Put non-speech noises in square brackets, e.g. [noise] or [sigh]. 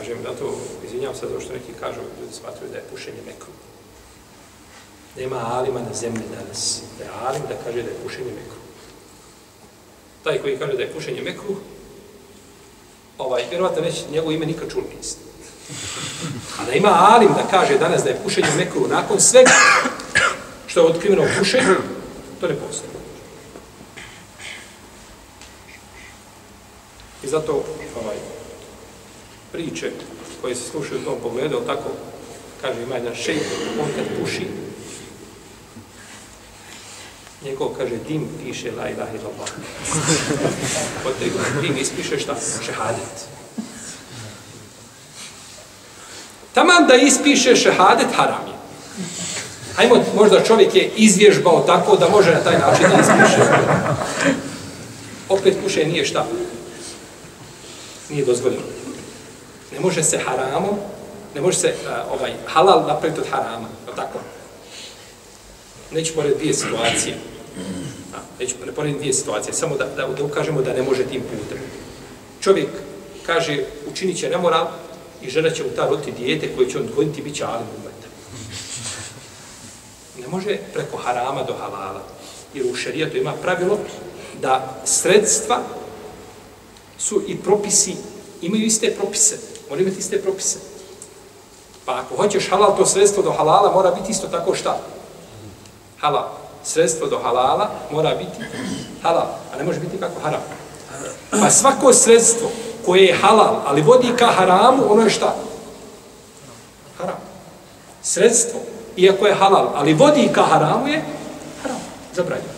Kažem, da to, izvinjam se, zato što neki kažu, ljudi smatruju da je pušenje mekru. Nema alima na zemlji danas. Da je alim da kaže da je pušenje mekru. Taj koji kaže da je pušenje mekru, ovaj, vjerovatno već njegovo ime nikad čuli niste. A da ima alim da kaže danas da je pušenje mekru nakon svega što je otkriveno pušenje, to ne postoji. I zato ovaj, priče koje se slušaju u tom pogledu, ali tako, kaže, ima jedan šejk, on kad puši, njegov, kaže, dim piše la ilaha illallah. [laughs] Od tega dim ispiše šta? Šehadet. Taman da ispiše šehadet, haram je. Hajmo, možda čovjek je izvježbao tako da može na taj način da ispiše. Opet puše nije šta? Nije dozvoljeno. Ne može se haramom, ne može se uh, ovaj halal napraviti od harama, je tako? Neću pored dvije situacije. A, neću ne pored dvije situacije, samo da, da, da ukažemo da ne može tim putem. Čovjek kaže, učinit će nemoral i žena će mu ta roti dijete koje će on odgojiti, bit će alim umeta. Ne može preko harama do halala. Jer u šarijatu ima pravilo da sredstva su i propisi, imaju iste propise mora imati iste propise. Pa ako hoćeš halal, to sredstvo do halala mora biti isto tako šta? Halal. Sredstvo do halala mora biti halal, a ne može biti kako haram. Pa svako sredstvo koje je halal, ali vodi ka haramu, ono je šta? Haram. Sredstvo, iako je halal, ali vodi ka haramu je haram. Zabranjeno.